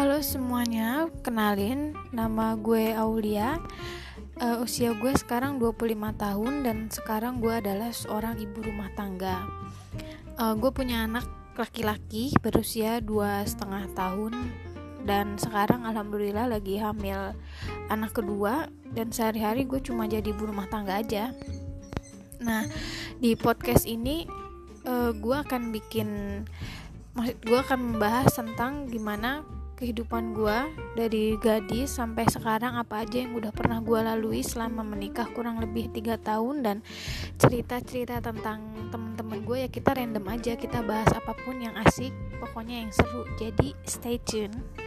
Halo semuanya, kenalin nama gue Aulia. Uh, Usia gue sekarang 25 tahun dan sekarang gue adalah seorang ibu rumah tangga. Uh, Gue punya anak laki-laki berusia dua setengah tahun dan sekarang alhamdulillah lagi hamil anak kedua dan sehari-hari gue cuma jadi ibu rumah tangga aja. Nah di podcast ini uh, gue akan bikin gue akan membahas tentang gimana kehidupan gue dari gadis sampai sekarang apa aja yang udah pernah gue lalui selama menikah kurang lebih tiga tahun dan cerita-cerita tentang temen-temen gue ya kita random aja kita bahas apa pun yang asik pokoknya yang seru. Jadi stay tune